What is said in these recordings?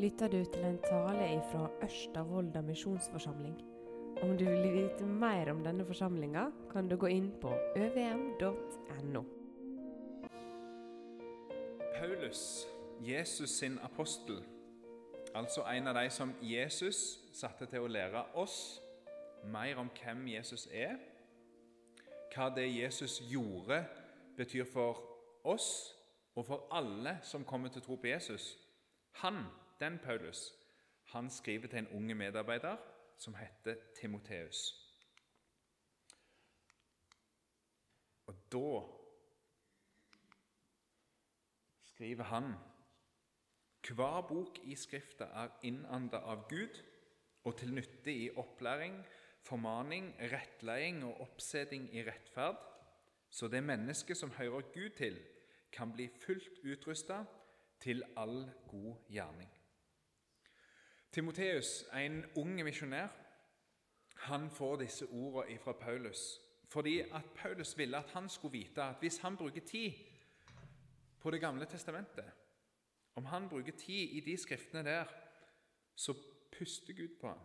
lytter du til en tale fra Ørsta misjonsforsamling. Om du vil vite mer om denne forsamlinga, kan du gå inn på øvm.no. Paulus, Jesus sin apostel, altså en av de som Jesus satte til å lære oss mer om hvem Jesus er, hva det Jesus gjorde, betyr for oss og for alle som kommer til å tro på Jesus. Han den Paulus han skriver til en unge medarbeider som heter Timoteus. Og da skriver han hver bok i Skrifta er innanda av Gud og til nytte i opplæring, formaning, rettleding og oppseding i rettferd, så det mennesket som hører Gud til, kan bli fullt utrusta til all god gjerning. Timoteus, en ung misjonær, han får disse ordene fra Paulus fordi at Paulus ville at han skulle vite at hvis han bruker tid på Det gamle testamentet, om han bruker tid i de skriftene der, så puster Gud på ham.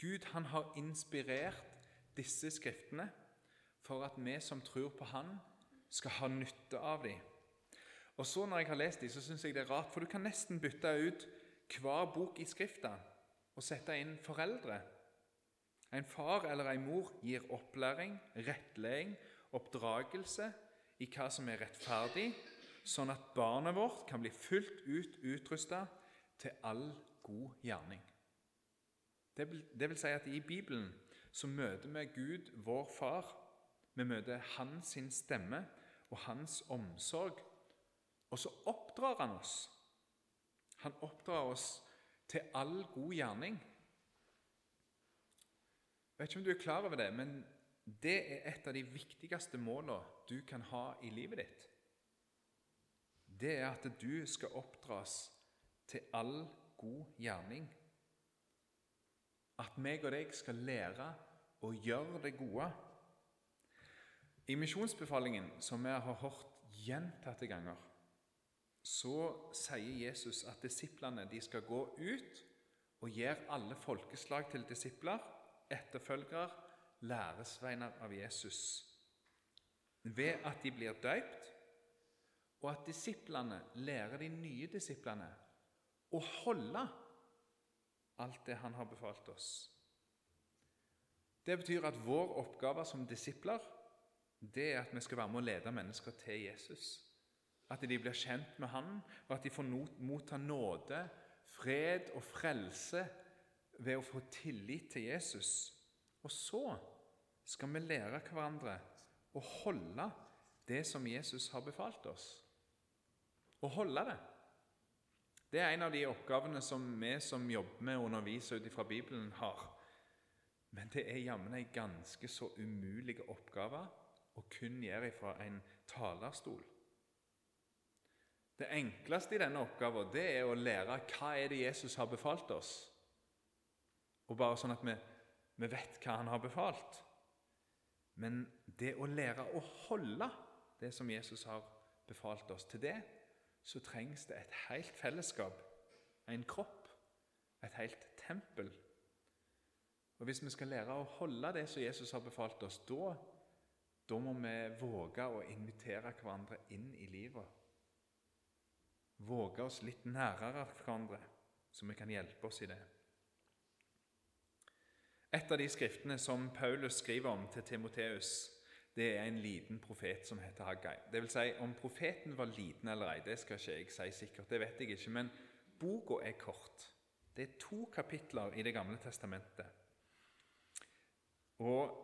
Gud han har inspirert disse skriftene for at vi som tror på Han, skal ha nytte av dem. Og så Når jeg har lest dem, så syns jeg det er rart, for du kan nesten bytte ut hver bok i Skrifta og sette inn foreldre. En far eller en mor gir opplæring, rettledning, oppdragelse i hva som er rettferdig, sånn at barnet vårt kan bli fullt ut utrusta til all god gjerning. Det vil, det vil si at i Bibelen så møter vi Gud, vår far. Vi møter hans stemme og hans omsorg. Og så oppdrar han oss han oppdrar oss til all god gjerning. Jeg vet ikke om du er klar over det, men det er et av de viktigste målene du kan ha i livet ditt. Det er at du skal oppdras til all god gjerning. At meg og deg skal lære å gjøre det gode. I misjonsbefalingen, som vi har hørt gjentatte ganger, så sier Jesus at disiplene de skal gå ut og gjøre alle folkeslag til disipler, etterfølgere, læresveiner av Jesus, ved at de blir døypt, og at disiplene lærer de nye disiplene å holde alt det han har befalt oss. Det betyr at vår oppgave som disipler det er at vi skal være med å lede mennesker til Jesus. At de blir kjent med Han, og at de får motta nåde, fred og frelse ved å få tillit til Jesus. Og så skal vi lære hverandre å holde det som Jesus har befalt oss. Å holde det. Det er en av de oppgavene som vi som jobber med å undervise ut fra Bibelen, har. Men det er jammen ei ganske så umulig oppgave å kun gjøre fra en talerstol. Det enkleste i denne oppgaven det er å lære hva er det Jesus har befalt oss. Og bare sånn at vi, vi vet hva han har befalt. Men det å lære å holde det som Jesus har befalt oss, til det så trengs det et helt fellesskap, en kropp, et helt tempel. Og Hvis vi skal lære å holde det som Jesus har befalt oss, da, da må vi våge å invitere hverandre inn i livet våge oss litt nærere hverandre, så vi kan hjelpe oss i det. Et av de skriftene som Paulus skriver om til Timoteus, det er en liten profet som heter Haggai. Det vil si, Om profeten var liten eller ei, det skal ikke jeg si sikkert, det vet jeg ikke, men boka er kort. Det er to kapitler i Det gamle testamentet. Og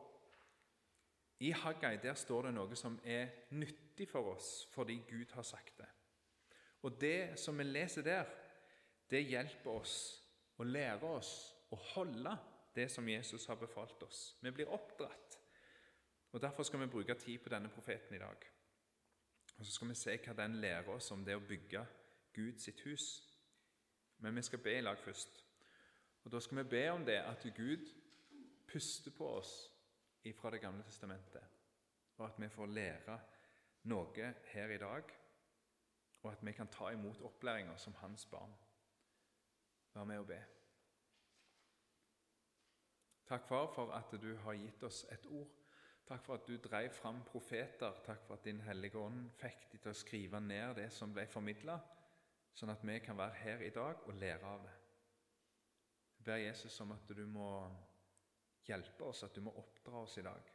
I Haggai der står det noe som er nyttig for oss fordi Gud har sagt det. Og det som vi leser der, det hjelper oss å lære oss å holde det som Jesus har befalt oss. Vi blir oppdratt. Og Derfor skal vi bruke tid på denne profeten i dag. Og Så skal vi se hva den lærer oss om det å bygge Gud sitt hus. Men vi skal be i lag først. Og Da skal vi be om det at Gud puster på oss fra Det gamle testamentet, og at vi får lære noe her i dag og at vi kan ta imot opplæringa som hans barn. Vær med og be. Takk, far, for at du har gitt oss et ord. Takk for at du drev fram profeter. Takk for at Din Hellige Ånd fikk de til å skrive ned det som ble formidla, sånn at vi kan være her i dag og lære av det. Jeg ber Jesus om at du må hjelpe oss, at du må oppdra oss i dag.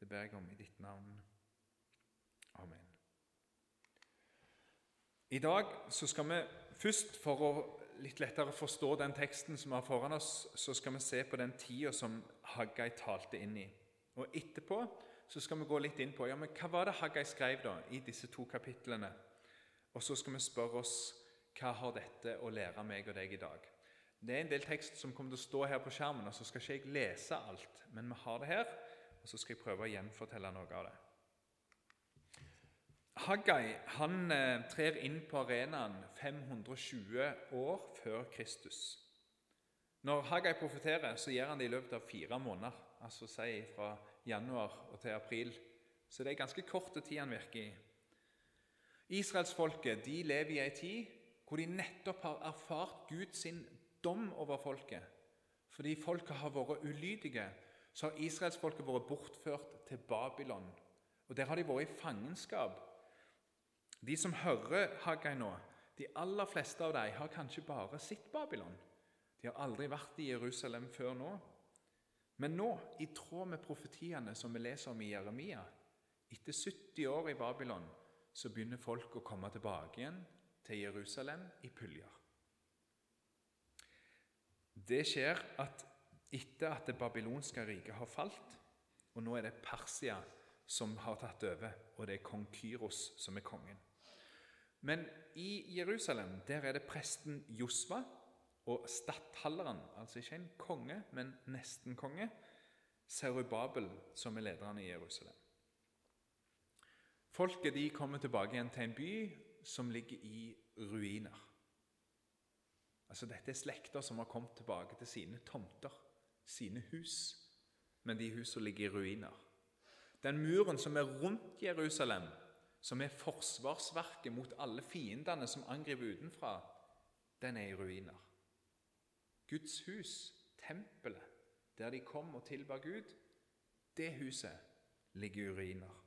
Det ber jeg om i ditt navn. Amen. I dag så skal vi først, for å litt lettere forstå den teksten som vi har foran oss, så skal vi se på den tida som Haggai talte inn i. Og Etterpå så skal vi gå litt inn på ja, men hva var det Haggai skrev da i disse to kapitlene. Og så skal vi spørre oss hva har dette å lære meg og deg i dag. Det er en del tekst som kommer til å stå her på skjermen, og så skal ikke jeg lese alt, men vi har det her, og så skal jeg prøve å gjenfortelle noe av det. Haggai han eh, trer inn på arenaen 520 år før Kristus. Når Haggai profeterer, så gjør han det i løpet av fire måneder, altså si fra januar til april. Så det er ganske kort tid han virker i. Israelsfolket lever i ei tid hvor de nettopp har erfart Guds dom over folket. Fordi folket har vært ulydige, så har israelsfolket vært bortført til Babylon. Og Der har de vært i fangenskap. De som hører Haggai nå, de aller fleste av dem har kanskje bare sett Babylon. De har aldri vært i Jerusalem før nå. Men nå, i tråd med profetiene som vi leser om i Jeremia, etter 70 år i Babylon, så begynner folk å komme tilbake igjen til Jerusalem i puljer. Det skjer at etter at det babylonske riket har falt, og nå er det Persia som har tatt over, og det er kong Kyros som er kongen. Men i Jerusalem der er det presten Josva og stattholderen, altså ikke en konge, men nesten konge, Serubabel, som er lederen i Jerusalem. Folket de kommer tilbake igjen til en by som ligger i ruiner. Altså Dette er slekter som har kommet tilbake til sine tomter, sine hus. Men de husene ligger i ruiner. Den muren som er rundt Jerusalem, som er forsvarsverket mot alle fiendene som angriper utenfra, den er i ruiner. Guds hus, tempelet, der de kom og tilba Gud, det huset ligger i ruiner.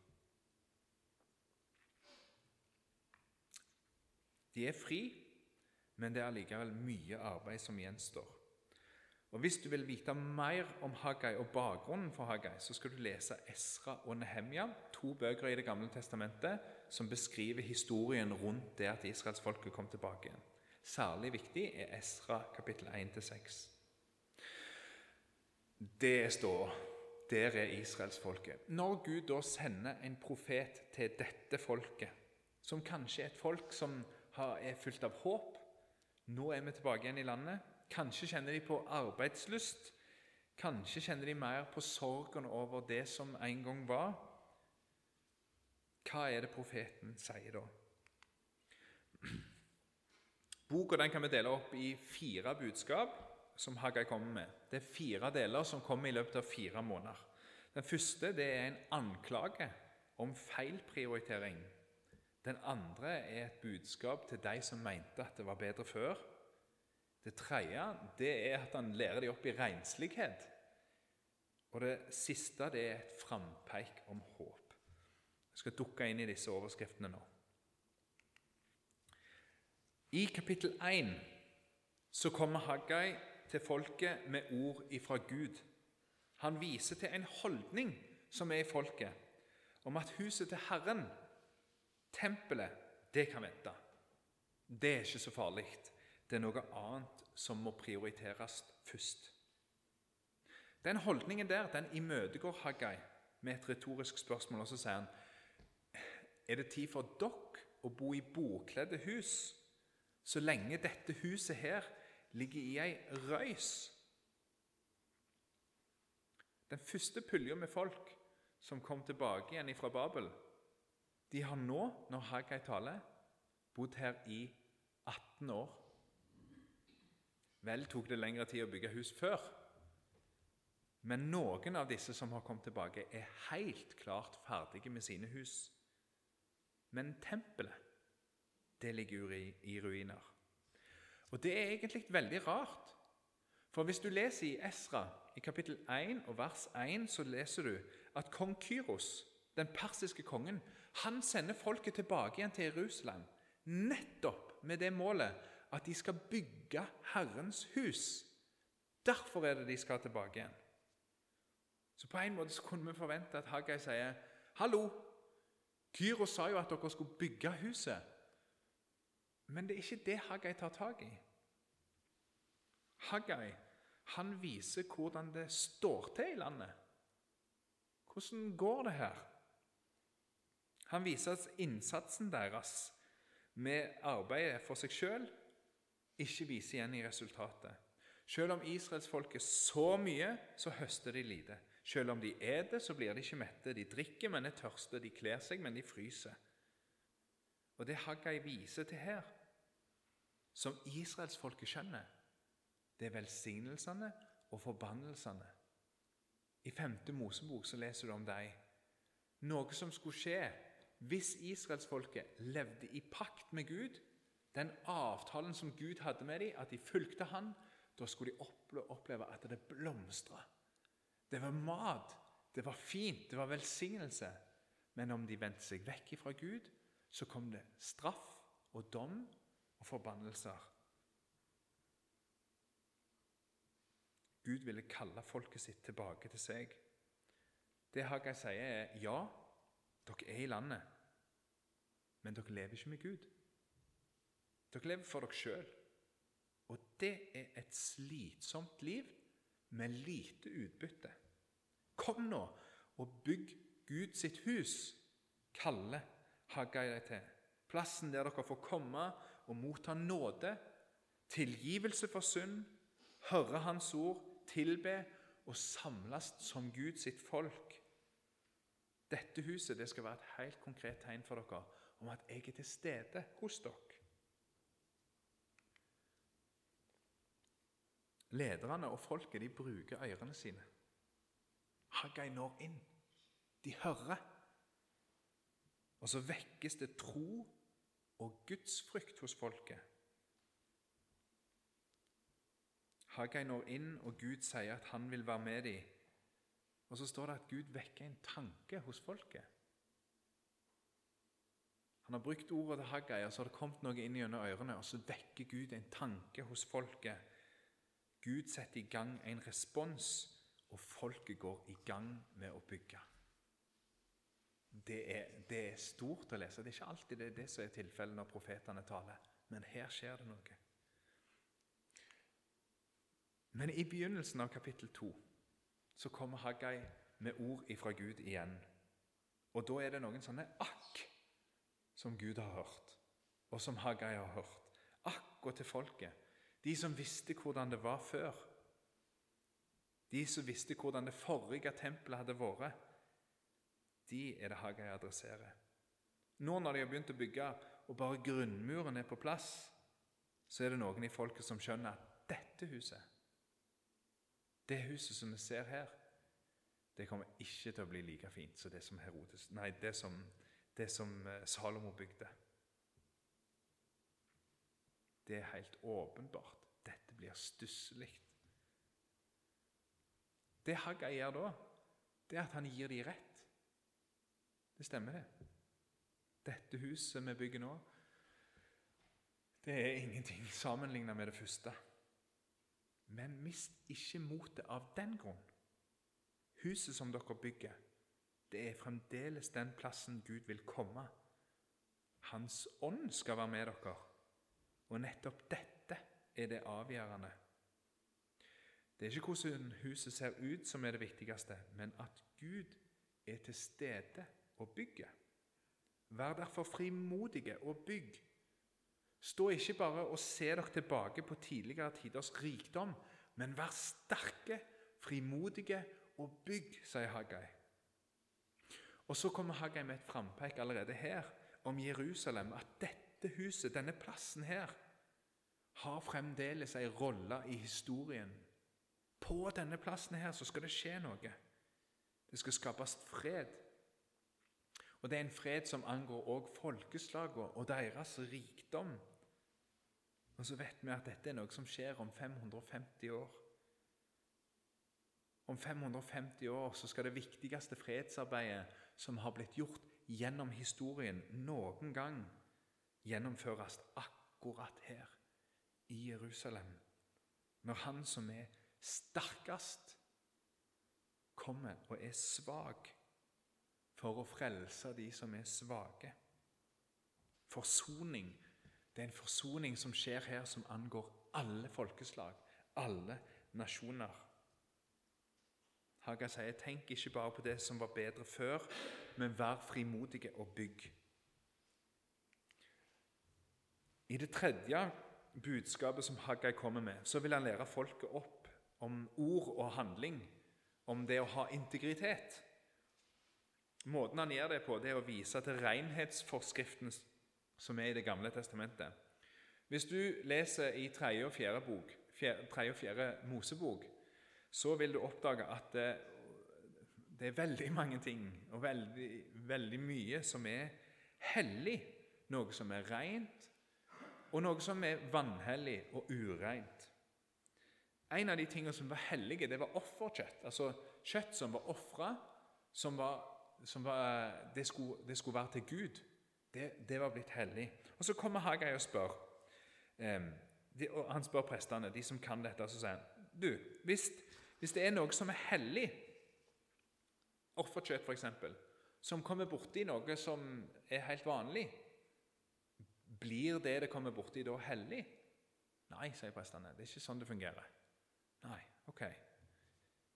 De er fri, men det er likevel mye arbeid som gjenstår. Og Hvis du vil vite mer om Haggai og bakgrunnen for Haggai, så skal du lese Esra og Nehemja, to bøker i Det gamle testamentet som beskriver historien rundt det at israelsfolket kom tilbake igjen. Særlig viktig er Esra kapittel 1-6. Det står der er israelsfolket. Når Gud da sender en profet til dette folket, som kanskje er et folk som er fylt av håp Nå er vi tilbake igjen i landet Kanskje kjenner de på arbeidslyst. Kanskje kjenner de mer på sorgen over det som en gang var. Hva er det profeten sier da? Boka kan vi dele opp i fire budskap som Haggai kommer med. Det er fire deler som kommer i løpet av fire måneder. Den første er en anklage om feilprioritering. Den andre er et budskap til de som mente at det var bedre før. Det tredje det er at han lærer dem opp i renslighet. Og det siste det er et frampeik om håp. Jeg skal dukke inn i disse overskriftene nå. I kapittel 1 så kommer Haggai til folket med ord ifra Gud. Han viser til en holdning som er i folket, om at huset til Herren, tempelet, det kan vente. Det er ikke så farlig. Det er noe annet som må prioriteres først. Den holdningen der den imøtegår Haggai med et retorisk spørsmål. Og så sier han er det tid for dere å bo i bokledde hus så lenge dette huset her ligger i ei røys. Den første pulja med folk som kom tilbake igjen fra Babel, de har nå, når Haggai taler, bodd her i 18 år. Vel tok det lengre tid å bygge hus før. Men noen av disse som har kommet tilbake, er helt klart ferdige med sine hus. Men tempelet, det ligger i ruiner. Og det er egentlig veldig rart. For hvis du leser i Esra, i kapittel 1 og vers 1, så leser du at kong Kyros, den persiske kongen, han sender folket tilbake igjen til Jerusalem nettopp med det målet at de skal bygge Herrens hus. Derfor er det de skal tilbake igjen. Så på en måte så kunne vi forvente at Haggai sier Hallo, Kyros sa jo at dere skulle bygge huset. Men det er ikke det Haggai tar tak i. Haggai han viser hvordan det står til i landet. Hvordan går det her? Han viser at innsatsen deres med arbeidet for seg sjøl ikke viser igjen i resultatet. Selv om israelsfolket så mye, så høster de lite. Selv om de er det, så blir de ikke mette. De drikker, men er tørste. De kler seg, men de fryser. Og det Haggai viser til her, som israelsfolket skjønner, det er velsignelsene og forbannelsene. I 5. Mosebok så leser du om dem. Noe som skulle skje hvis israelsfolket levde i pakt med Gud, den avtalen som Gud hadde med dem, at de fulgte Han, da skulle de oppleve at det blomstra. Det var mat, det var fint, det var velsignelse. Men om de vendte seg vekk fra Gud, så kom det straff og dom og forbannelser. Gud ville kalle folket sitt tilbake til seg. Det Haggai sier, er ja, dere er i landet, men dere lever ikke med Gud. Dere lever for dere sjøl. Og det er et slitsomt liv med lite utbytte. Kom nå og bygg Gud sitt hus, kaller Haggai deg til. Plassen der dere får komme og motta nåde, tilgivelse for synd, høre Hans ord, tilbe og samles som Gud sitt folk. Dette huset det skal være et helt konkret tegn for dere om at jeg er til stede hos dere. Lederne og folket de bruker ørene sine. Haggai når inn. De hører. Og så vekkes det tro og gudsfrykt hos folket. Haggai når inn, og Gud sier at han vil være med dem. Og så står det at Gud vekker en tanke hos folket. Han har brukt ordet til Haggai, og så har det kommet noe inn gjennom ørene, og så vekker Gud en tanke hos folket. Gud setter i gang en respons, og folket går i gang med å bygge. Det er, det er stort å lese. Det er ikke alltid det, er det som er tilfellet når profetene taler, men her skjer det noe. Men i begynnelsen av kapittel 2 så kommer Haggai med ord ifra Gud igjen. Og da er det noen sånne akk som Gud har hørt, og som Haggai har hørt. Akk og til folket. De som visste hvordan det var før. De som visste hvordan det forrige tempelet hadde vært. De er det Hagai adresserer. Nå når de har begynt å bygge, og bare grunnmuren er på plass, så er det noen i folket som skjønner at dette huset det huset som vi ser her, det kommer ikke til å bli like fint som det som, Herodes, nei, det som, det som eh, Salomo bygde. Det er helt åpenbart. Dette blir stusslig. Det Haggai gjør da, det er at han gir de rett. Det stemmer, det. Dette huset vi bygger nå, det er ingenting sammenlignet med det første. Men mist ikke motet av den grunn. Huset som dere bygger, det er fremdeles den plassen Gud vil komme. Hans ånd skal være med dere, og nettopp dette er det avgjørende. Det er ikke hvordan huset ser ut som er det viktigste, men at Gud er til stede og bygger. Vær derfor frimodige og bygg Stå ikke bare og se dere tilbake på tidligere tiders rikdom, men vær sterke, frimodige og bygg, sier Haggai. Og Så kommer Haggai med et frampek allerede her om Jerusalem, at dette huset, denne plassen her, har fremdeles ei rolle i historien. På denne plassen her så skal det skje noe. Det skal skapes fred. Og det er en fred som angår òg folkeslagene og deres rikdom. Og så vet vi at dette er noe som skjer om 550 år. Om 550 år så skal det viktigste fredsarbeidet som har blitt gjort gjennom historien noen gang, gjennomføres akkurat her i Jerusalem. Når han som er sterkest, kommer og er svak for å frelse de som er svake. Forsoning det er en forsoning som skjer her, som angår alle folkeslag, alle nasjoner. Haga sier, 'Tenk ikke bare på det som var bedre før, men vær frimodige og bygg'. I det tredje budskapet som Haggai kommer med, så vil han lære folket opp om ord og handling, om det å ha integritet. Måten han gjør det på, det er å vise til renhetsforskriften som er i Det gamle testamentet. Hvis du leser i tredje og fjerde, bok, fjerde, og fjerde Mosebok, så vil du oppdage at det, det, er veldig mange ting og veldig, veldig mye som er hellig. Noe som er rent, og noe som er vanhellig og ureint. En av de tingene som var hellige, det var offerkjøtt. Altså kjøtt som var ofra, som, som var, det, skulle, det skulle være til Gud. Det, det var blitt hellig. Og Så kommer Hagai og spør. Um, de, og Han spør prestene, de som kan dette, så sier han du, hvis, hvis det er noe som er hellig, offerkjøtt f.eks., som kommer borti noe som er helt vanlig, blir det det kommer borti, da hellig? Nei, sier prestene. Det er ikke sånn det fungerer. Nei, ok.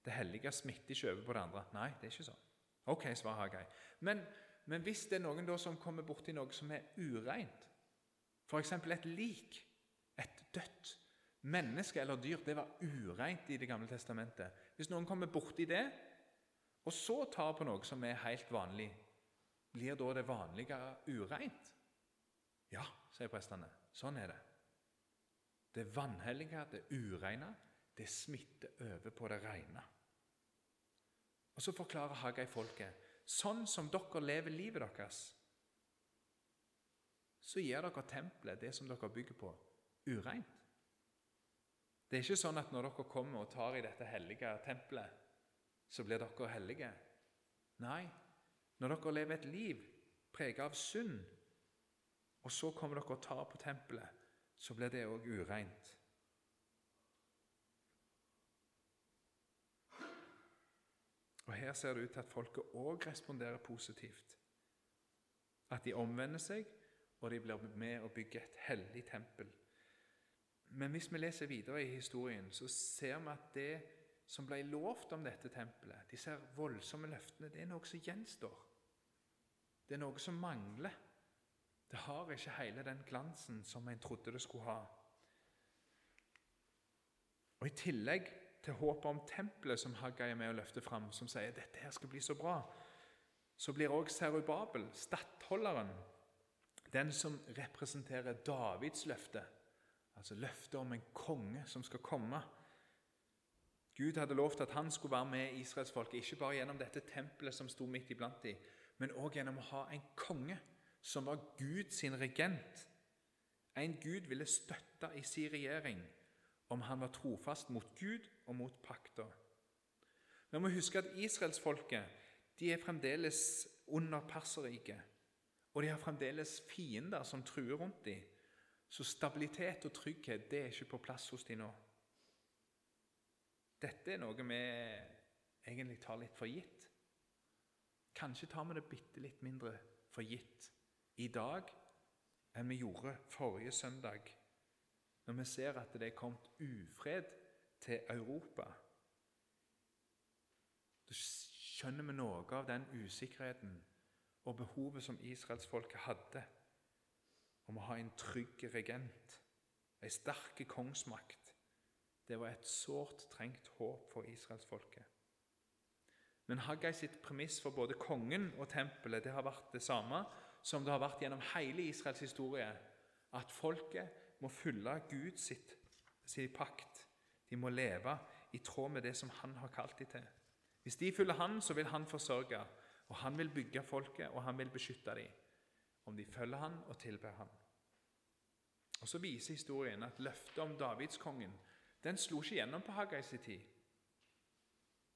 Det hellige smitter ikke over på det andre. Nei, det er ikke sånn. Ok, svarer Hagai. Men men hvis det er noen da som kommer borti noe som er ureint, f.eks. et lik, et dødt menneske eller dyr, det var ureint i Det gamle testamentet. Hvis noen kommer borti det, og så tar på noe som er helt vanlig, blir da det vanlige ureint? Ja, sier prestene. Sånn er det. Det vanhellige, det ureine, det smitter over på det reine. Og Så forklarer Haggai folket sånn som dere lever livet deres, så gir dere tempelet, det som dere bygger på, ureint. Det er ikke sånn at når dere kommer og tar i dette hellige tempelet, så blir dere hellige. Nei, når dere lever et liv preget av synd, og så kommer dere og tar på tempelet, så blir det òg ureint. Og Her ser det ut til at folket òg responderer positivt. At de omvender seg, og de blir med og bygger et hellig tempel. Men hvis vi leser videre i historien, så ser vi at det som ble lovt om dette tempelet, disse voldsomme løftene, det er noe som gjenstår. Det er noe som mangler. Det har ikke hele den glansen som en trodde det skulle ha. Og I tillegg til håpet om tempelet som Haggai er med å løfte fram, som sier dette her skal bli så bra, så blir òg Serubabel, stattholderen, den som representerer Davids løfte, altså løftet om en konge som skal komme. Gud hadde lovt at han skulle være med israelsfolket, ikke bare gjennom dette tempelet som sto midt iblant dem, men òg gjennom å ha en konge som var Gud sin regent. En Gud ville støtte i sin regjering om han var trofast mot Gud og mot pakta. Vi må huske at israelsfolket er fremdeles under Perserriket, og de har fremdeles fiender som truer rundt dem. Så stabilitet og trygghet det er ikke på plass hos dem nå. Dette er noe vi egentlig tar litt for gitt. Kanskje tar vi det bitte litt mindre for gitt i dag enn vi gjorde forrige søndag når vi ser at det er kommet ufred til Europa, da skjønner vi noe av den usikkerheten og behovet som israelsfolket hadde om å ha en trygg regent, en sterk kongsmakt. Det var et sårt trengt håp for israelsfolket. Men Haggai sitt premiss for både kongen og tempelet det har vært det samme som det har vært gjennom hele Israels historie, at folket må følge Gud sitt, sin pakt. De må leve i tråd med det som han har kalt dem til. Hvis de følger han, så vil han forsørge, og han vil bygge folket, og han vil beskytte dem, om de følger han og tilber han. Og Så viser historien at løftet om Davidskongen den slo ikke gjennom på Haggai sin tid.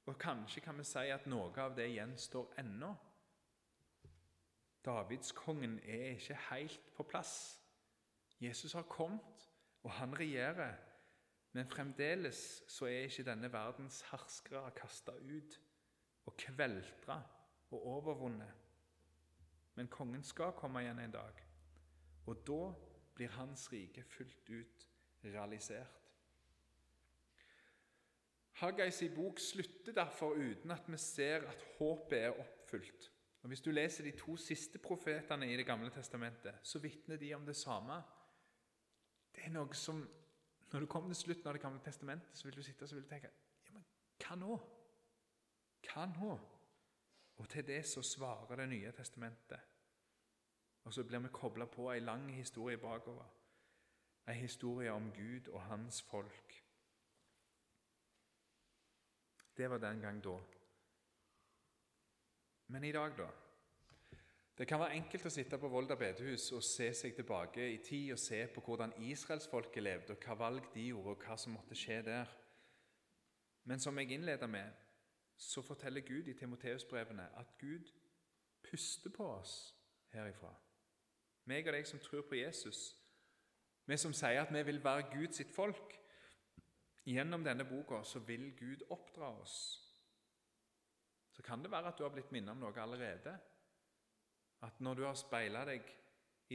Og kanskje kan vi si at noe av det gjenstår ennå. Davidskongen er ikke helt på plass. Jesus har kommet, og han regjerer. Men fremdeles så er ikke denne verdens herskere kasta ut og kveltra og overvunnet. Men kongen skal komme igjen en dag, og da blir hans rike fullt ut realisert. Haggais bok slutter derfor uten at vi ser at håpet er oppfylt. Og Hvis du leser de to siste profetene i Det gamle testamentet, så vitner de om det samme. Det er noe som, Når du kommer til slutten av Det gamle testamentet, så vil du sitte og tenke ja, men hva nå? Hva nå? Og til det så svarer Det nye testamentet. Og så blir vi kobla på ei lang historie bakover. Ei historie om Gud og hans folk. Det var den gang da. Men i dag, da? Det kan være enkelt å sitte på Volda bedehus og se seg tilbake i tid og se på hvordan israelsfolket levde, og hva valg de gjorde, og hva som måtte skje der. Men som jeg innleda med, så forteller Gud i Timoteus-brevene at Gud puster på oss herifra. Meg og deg som tror på Jesus, vi som sier at vi vil være Guds folk. Gjennom denne boka så vil Gud oppdra oss. Så kan det være at du har blitt minnet om noe allerede. At når du har speila deg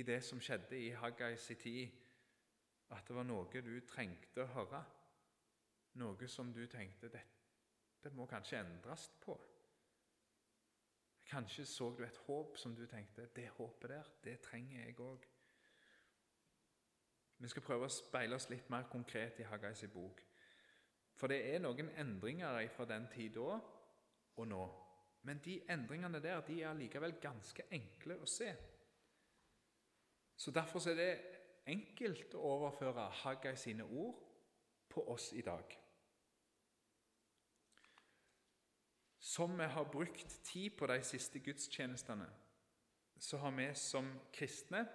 i det som skjedde i Haggais tid, at det var noe du trengte å høre, noe som du tenkte dette må kanskje endres på. Kanskje så du et håp som du tenkte det håpet der, det trenger jeg òg. Vi skal prøve å speile oss litt mer konkret i Haggais bok. For det er noen endringer fra den tid da og nå. Men de endringene der de er likevel ganske enkle å se. Så Derfor er det enkelt å overføre Haggai sine ord på oss i dag. Som vi har brukt tid på de siste gudstjenestene, så har vi som kristne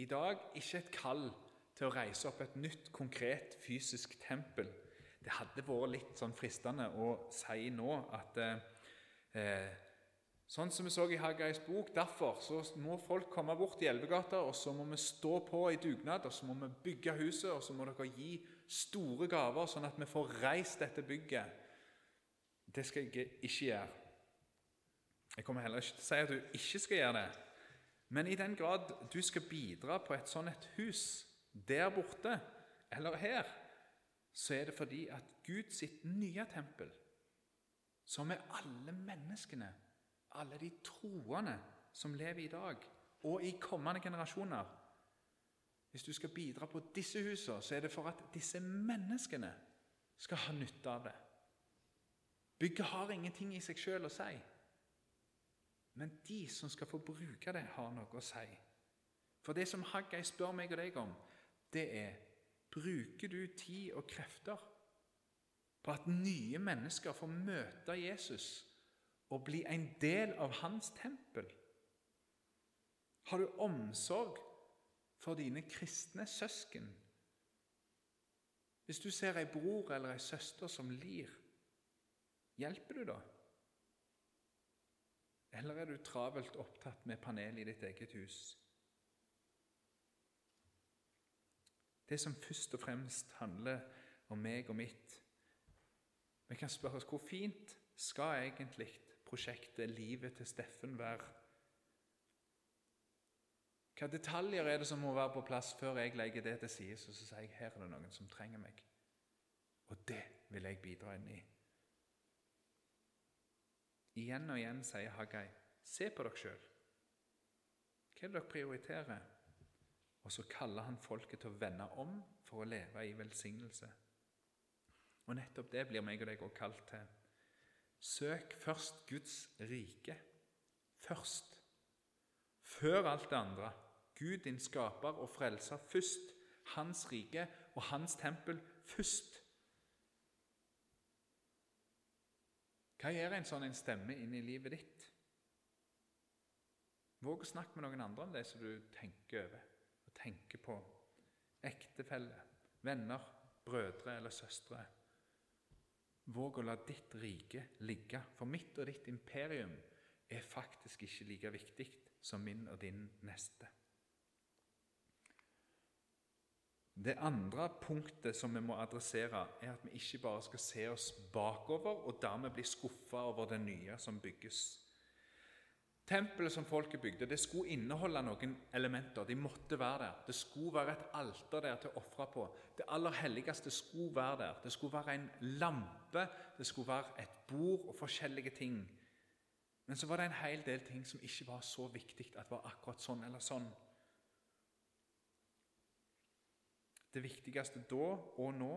i dag ikke et kall til å reise opp et nytt, konkret fysisk tempel. Det hadde vært litt sånn fristende å si nå at eh, Sånn som vi så i Haggais bok. Derfor så må folk komme bort i Elvegata, og så må vi stå på i dugnad, og så må vi bygge huset, og så må dere gi store gaver, sånn at vi får reist dette bygget. Det skal jeg ikke gjøre. Jeg kommer heller ikke til å si at du ikke skal gjøre det. Men i den grad du skal bidra på et sånt et hus der borte eller her, så er det fordi at Guds nye tempel, som er alle menneskene, alle de troende som lever i dag, og i kommende generasjoner Hvis du skal bidra på disse husene, så er det for at disse menneskene skal ha nytte av det. Bygget har ingenting i seg sjøl å si. Men de som skal få bruke det, har noe å si. For det som Haggai spør meg og deg om, det er Bruker du tid og krefter på at nye mennesker får møte Jesus og bli en del av hans tempel? Har du omsorg for dine kristne søsken? Hvis du ser ei bror eller ei søster som lir, hjelper du da? Eller er du travelt opptatt med panel i ditt eget hus? Det som først og fremst handler om meg og mitt. Vi kan spørre oss hvor fint skal egentlig prosjektet 'Livet til Steffen' være? Hva detaljer er det som må være på plass før jeg legger det til side, og så sier jeg her er det noen som trenger meg? Og det vil jeg bidra inn i. Igjen og igjen sier Haggai, se på dere sjøl. Hva er det dere prioriterer? Og så kaller han folket til å vende om for å leve i velsignelse. Og nettopp det blir meg og deg også kalt til. Søk først Guds rike. Først. Før alt det andre. Gud, din skaper og frelser, først. Hans rike og hans tempel først. Hva gjør en sånn en stemme inn i livet ditt? Våg å snakke med noen andre om det som du tenker over tenker på. ektefelle, venner, brødre eller søstre. Våg å la ditt rike ligge, for mitt og ditt imperium er faktisk ikke like viktig som min og din neste. Det andre punktet som vi må adressere, er at vi ikke bare skal se oss bakover og dermed bli skuffa over det nye som bygges. Tempelet som folket bygde, det skulle inneholde noen elementer. De måtte være der. Det skulle være et alter der til å ofre på. Det aller helligste skulle være der. Det skulle være en lampe, det skulle være et bord og forskjellige ting. Men så var det en hel del ting som ikke var så viktig at det var akkurat sånn eller sånn. Det viktigste da og nå,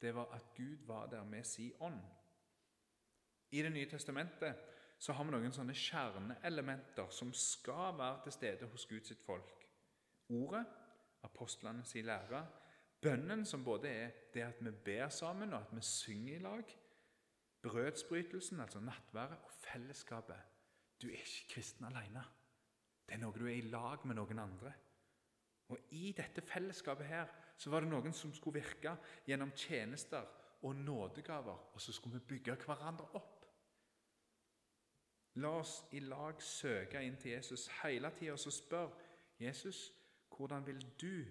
det var at Gud var der med sin ånd. I Det nye testamentet så har vi noen sånne kjerneelementer som skal være til stede hos Guds folk. Ordet, apostlene sin lære, bønnen, som både er det at vi ber sammen, og at vi synger i lag, brødsbrytelsen, altså nattværet, og fellesskapet. Du er ikke kristen alene. Det er noe du er i lag med noen andre. Og I dette fellesskapet her så var det noen som skulle virke gjennom tjenester og nådegaver, og så skulle vi bygge hverandre opp. La oss i lag søke inn til Jesus hele tida og spørre Jesus, hvordan vil du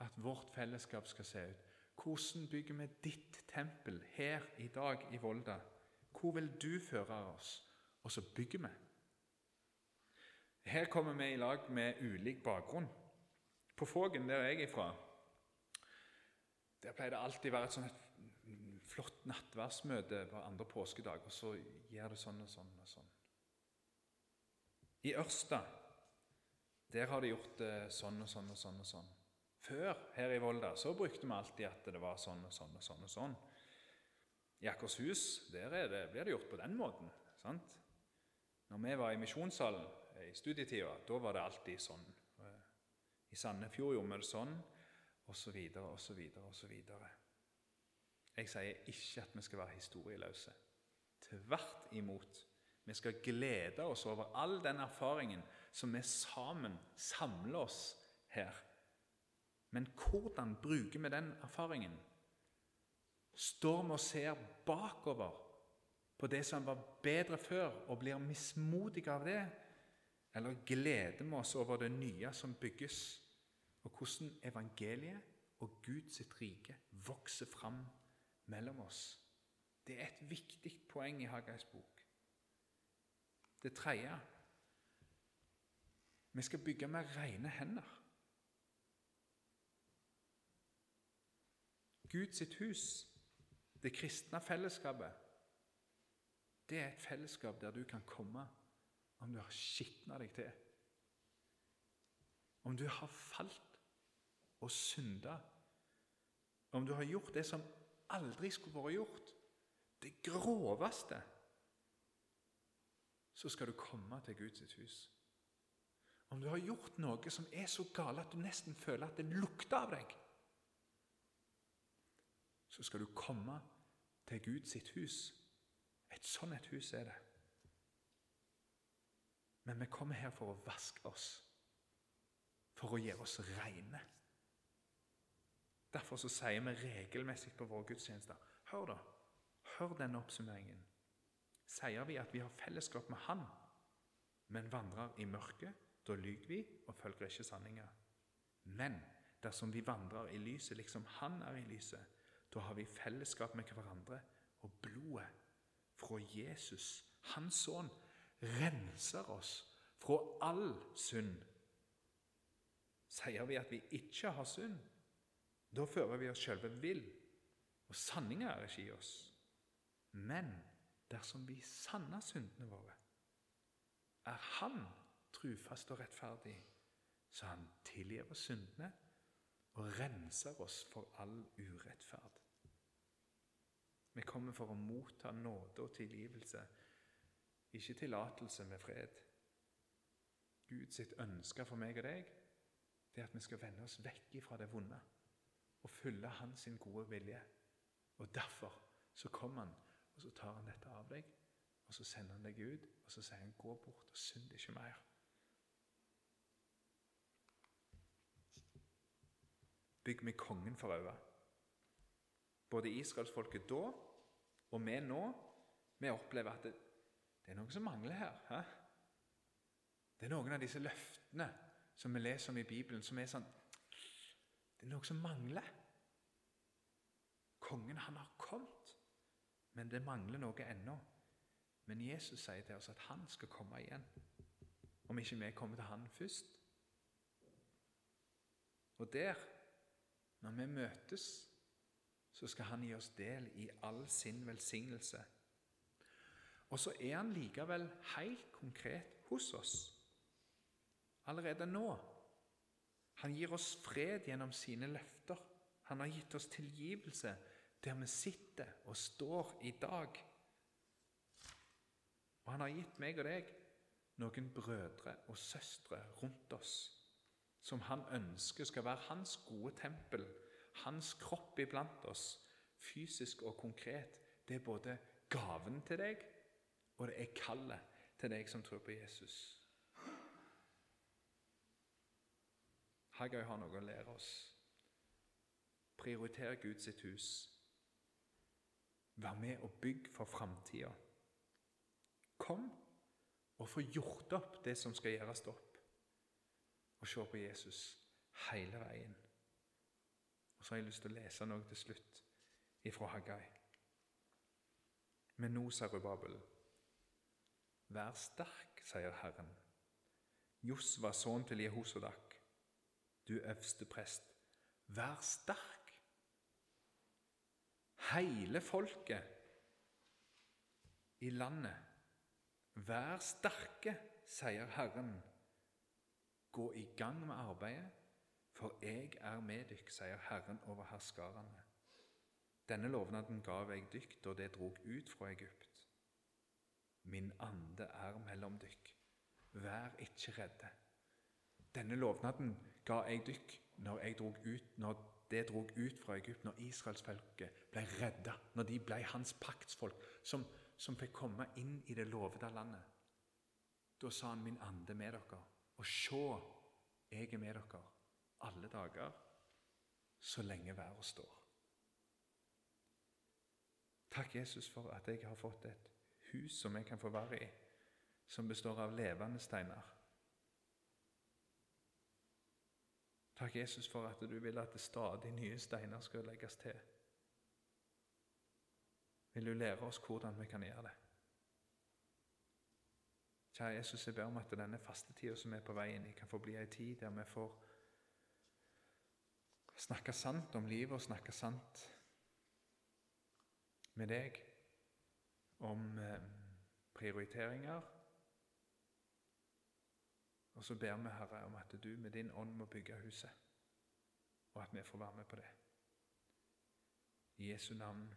at vårt fellesskap skal se ut? Hvordan bygger vi ditt tempel her i dag i Volda? Hvor vil du føre oss? Og så bygger vi. Her kommer vi i lag med ulik bakgrunn. På Fågen, der jeg er fra, der pleier det alltid å være et sånt flott nattverdsmøte på andre påskedag, og så gjør det sånn og sånn og sånn. I Ørsta der har de gjort det sånn og sånn og sånn. og sånn. Før, her i Volda, så brukte vi alltid at det var sånn og sånn og sånn. og sånn. I Akershus der det, blir det gjort på den måten. sant? Når vi var i misjonssalen i studietida, da var det alltid sånn. I Sandefjord gjorde vi det sånn, osv., osv., osv. Jeg sier ikke at vi skal være historieløse. Tvert imot. Vi skal glede oss over all den erfaringen som vi sammen samler oss her. Men hvordan bruker vi den erfaringen? Står vi og ser bakover på det som var bedre før, og blir mismodige av det? Eller gleder vi oss over det nye som bygges, og hvordan evangeliet og Guds rike vokser fram mellom oss? Det er et viktig poeng i Haggais bok. Det tredje vi skal bygge med rene hender. Guds hus, det kristne fellesskapet, det er et fellesskap der du kan komme om du har skitna deg til. Om du har falt og synda. Om du har gjort det som aldri skulle vært gjort. Det groveste. Så skal du komme til Guds hus. Om du har gjort noe som er så galt at du nesten føler at det lukter av deg så skal du komme til Guds hus. Et sånn et hus er det. Men vi kommer her for å vaske oss, for å gjøre oss reine. Derfor så sier vi regelmessig på våre gudstjenester Hør, da. Hør denne oppsummeringen. Sier vi at vi har fellesskap med Han, men vandrer i mørket, da lyver vi og følger ikke sanninga. Men dersom vi vandrer i lyset liksom Han er i lyset, da har vi fellesskap med hverandre, og blodet fra Jesus, hans sønn, renser oss fra all synd. Sier vi at vi ikke har synd, da fører vi oss sjølve vill, og sanninga er ikke i oss. Men dersom vi sanner syndene våre, er Han trufast og rettferdig, så Han tilgir oss syndene og renser oss for all urettferd. Vi kommer for å motta nåde og tilgivelse, ikke tillatelse med fred. Guds ønske for meg og deg det er at vi skal vende oss vekk fra det vonde og følge Hans gode vilje. Og Derfor så kommer Han, og så tar Han dette av deg, og så sender Han deg ut, og så sier Han 'gå bort og synd ikke mer'. bygg med kongen for øye. Både israelsfolket da og vi nå, vi opplever at det, det er noe som mangler her. He? Det er noen av disse løftene som vi leser om i Bibelen, som er sånn Det er noe som mangler. Kongen, han har kommet, men det mangler noe ennå. Men Jesus sier til oss at han skal komme igjen, om ikke vi kommer til han først. Og der, når vi møtes, så skal han gi oss del i all sin velsignelse. Og så er han likevel helt konkret hos oss allerede nå. Han gir oss fred gjennom sine løfter. Han har gitt oss tilgivelse der vi sitter og står i dag. Og han har gitt meg og deg noen brødre og søstre rundt oss som han ønsker skal være hans gode tempel, hans kropp iblant oss, fysisk og konkret. Det er både gaven til deg, og det er kallet til deg som tror på Jesus. Haggai har noe å lære oss. Prioriter Gud sitt hus. Vær med og bygg for framtida. Kom og få gjort opp det som skal gjøres opp og se på Jesus hele veien. Og så har jeg lyst til å lese noe til slutt ifra Haggai. Men nå, sa Rubabel, vær sterk, sier Herren. Josva, sønn til Jehosodak, du øverste prest, vær sterk. Hele folket i landet, vær sterke, sier Herren Gå i gang med arbeidet, for jeg er med dykk, sier Herren over herskarene. Denne lovnaden gav jeg dykk da det drog ut fra Egypt. Min ande er mellom dykk, vær ikke redde. Denne lovnaden ga jeg dykk når, jeg drog ut, når det drog ut fra Egypt, når israelsfolket ble redda, når de ble hans paktsfolk, som, som fikk komme inn i det lovede landet. Da sa han min ande med dere. Og se, jeg er med dere alle dager så lenge været står. Takk, Jesus, for at jeg har fått et hus som jeg kan få være i, som består av levende steiner. Takk, Jesus, for at du vil at det stadig nye steiner skal legges til. Vil du lære oss hvordan vi kan gjøre det? Kjære Jesus, jeg ber om at denne fastetida som er på veien inn, kan få bli ei tid der vi får snakke sant om livet og snakke sant med deg om eh, prioriteringer. Og så ber vi, Herre, om at du med din ånd må bygge huset, og at vi får være med på det. I Jesu navn.